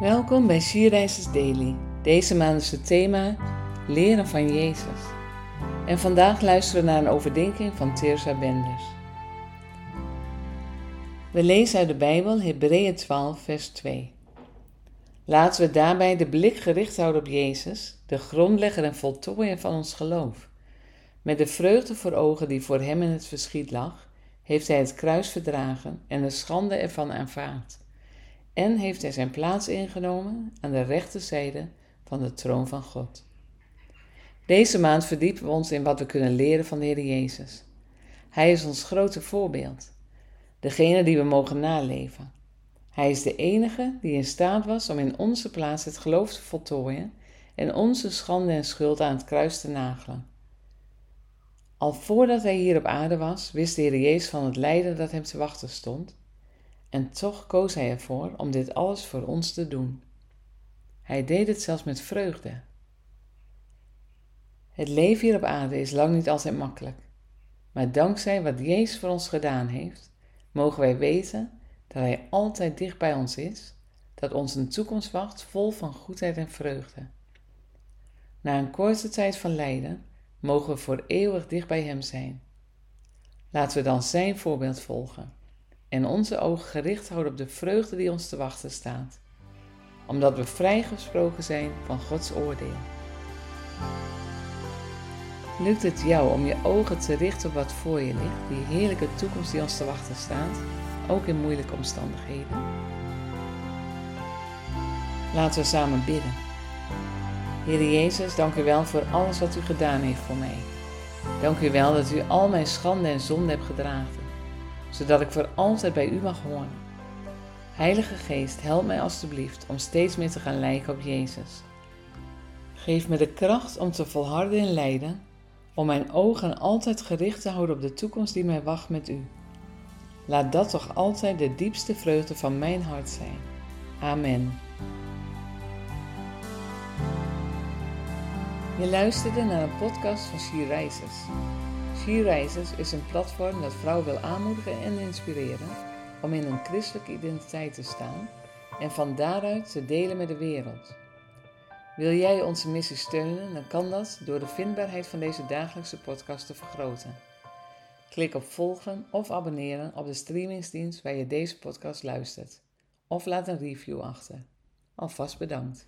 Welkom bij Sierreizers Daily. Deze maand is het thema Leren van Jezus. En vandaag luisteren we naar een overdenking van Teresa Benders. We lezen uit de Bijbel Hebreeën 12, vers 2. Laten we daarbij de blik gericht houden op Jezus, de grondlegger en voltooier van ons geloof. Met de vreugde voor ogen die voor hem in het verschiet lag, heeft hij het kruis verdragen en de schande ervan aanvaard en heeft hij zijn plaats ingenomen aan de rechterzijde van de troon van God. Deze maand verdiepen we ons in wat we kunnen leren van de Heer Jezus. Hij is ons grote voorbeeld, degene die we mogen naleven. Hij is de enige die in staat was om in onze plaats het geloof te voltooien en onze schande en schuld aan het kruis te nagelen. Al voordat hij hier op aarde was, wist de Heer Jezus van het lijden dat hem te wachten stond en toch koos hij ervoor om dit alles voor ons te doen. Hij deed het zelfs met vreugde. Het leven hier op aarde is lang niet altijd makkelijk. Maar dankzij wat Jezus voor ons gedaan heeft, mogen wij weten dat Hij altijd dicht bij ons is, dat ons een toekomst wacht vol van goedheid en vreugde. Na een korte tijd van lijden mogen we voor eeuwig dicht bij Hem zijn. Laten we dan Zijn voorbeeld volgen en onze ogen gericht houden op de vreugde die ons te wachten staat, omdat we vrijgesproken zijn van Gods oordeel. Lukt het jou om je ogen te richten op wat voor je ligt, die heerlijke toekomst die ons te wachten staat, ook in moeilijke omstandigheden? Laten we samen bidden. Heer Jezus, dank u wel voor alles wat u gedaan heeft voor mij. Dank u wel dat u al mijn schande en zonde hebt gedragen zodat ik voor altijd bij u mag horen. Heilige Geest, help mij alstublieft om steeds meer te gaan lijken op Jezus. Geef me de kracht om te volharden in lijden, om mijn ogen altijd gericht te houden op de toekomst die mij wacht met u. Laat dat toch altijd de diepste vreugde van mijn hart zijn. Amen. Je luisterde naar een podcast van She. She is een platform dat vrouwen wil aanmoedigen en inspireren om in een christelijke identiteit te staan en van daaruit te delen met de wereld. Wil jij onze missie steunen, dan kan dat door de vindbaarheid van deze dagelijkse podcast te vergroten. Klik op volgen of abonneren op de streamingsdienst waar je deze podcast luistert. Of laat een review achter. Alvast bedankt.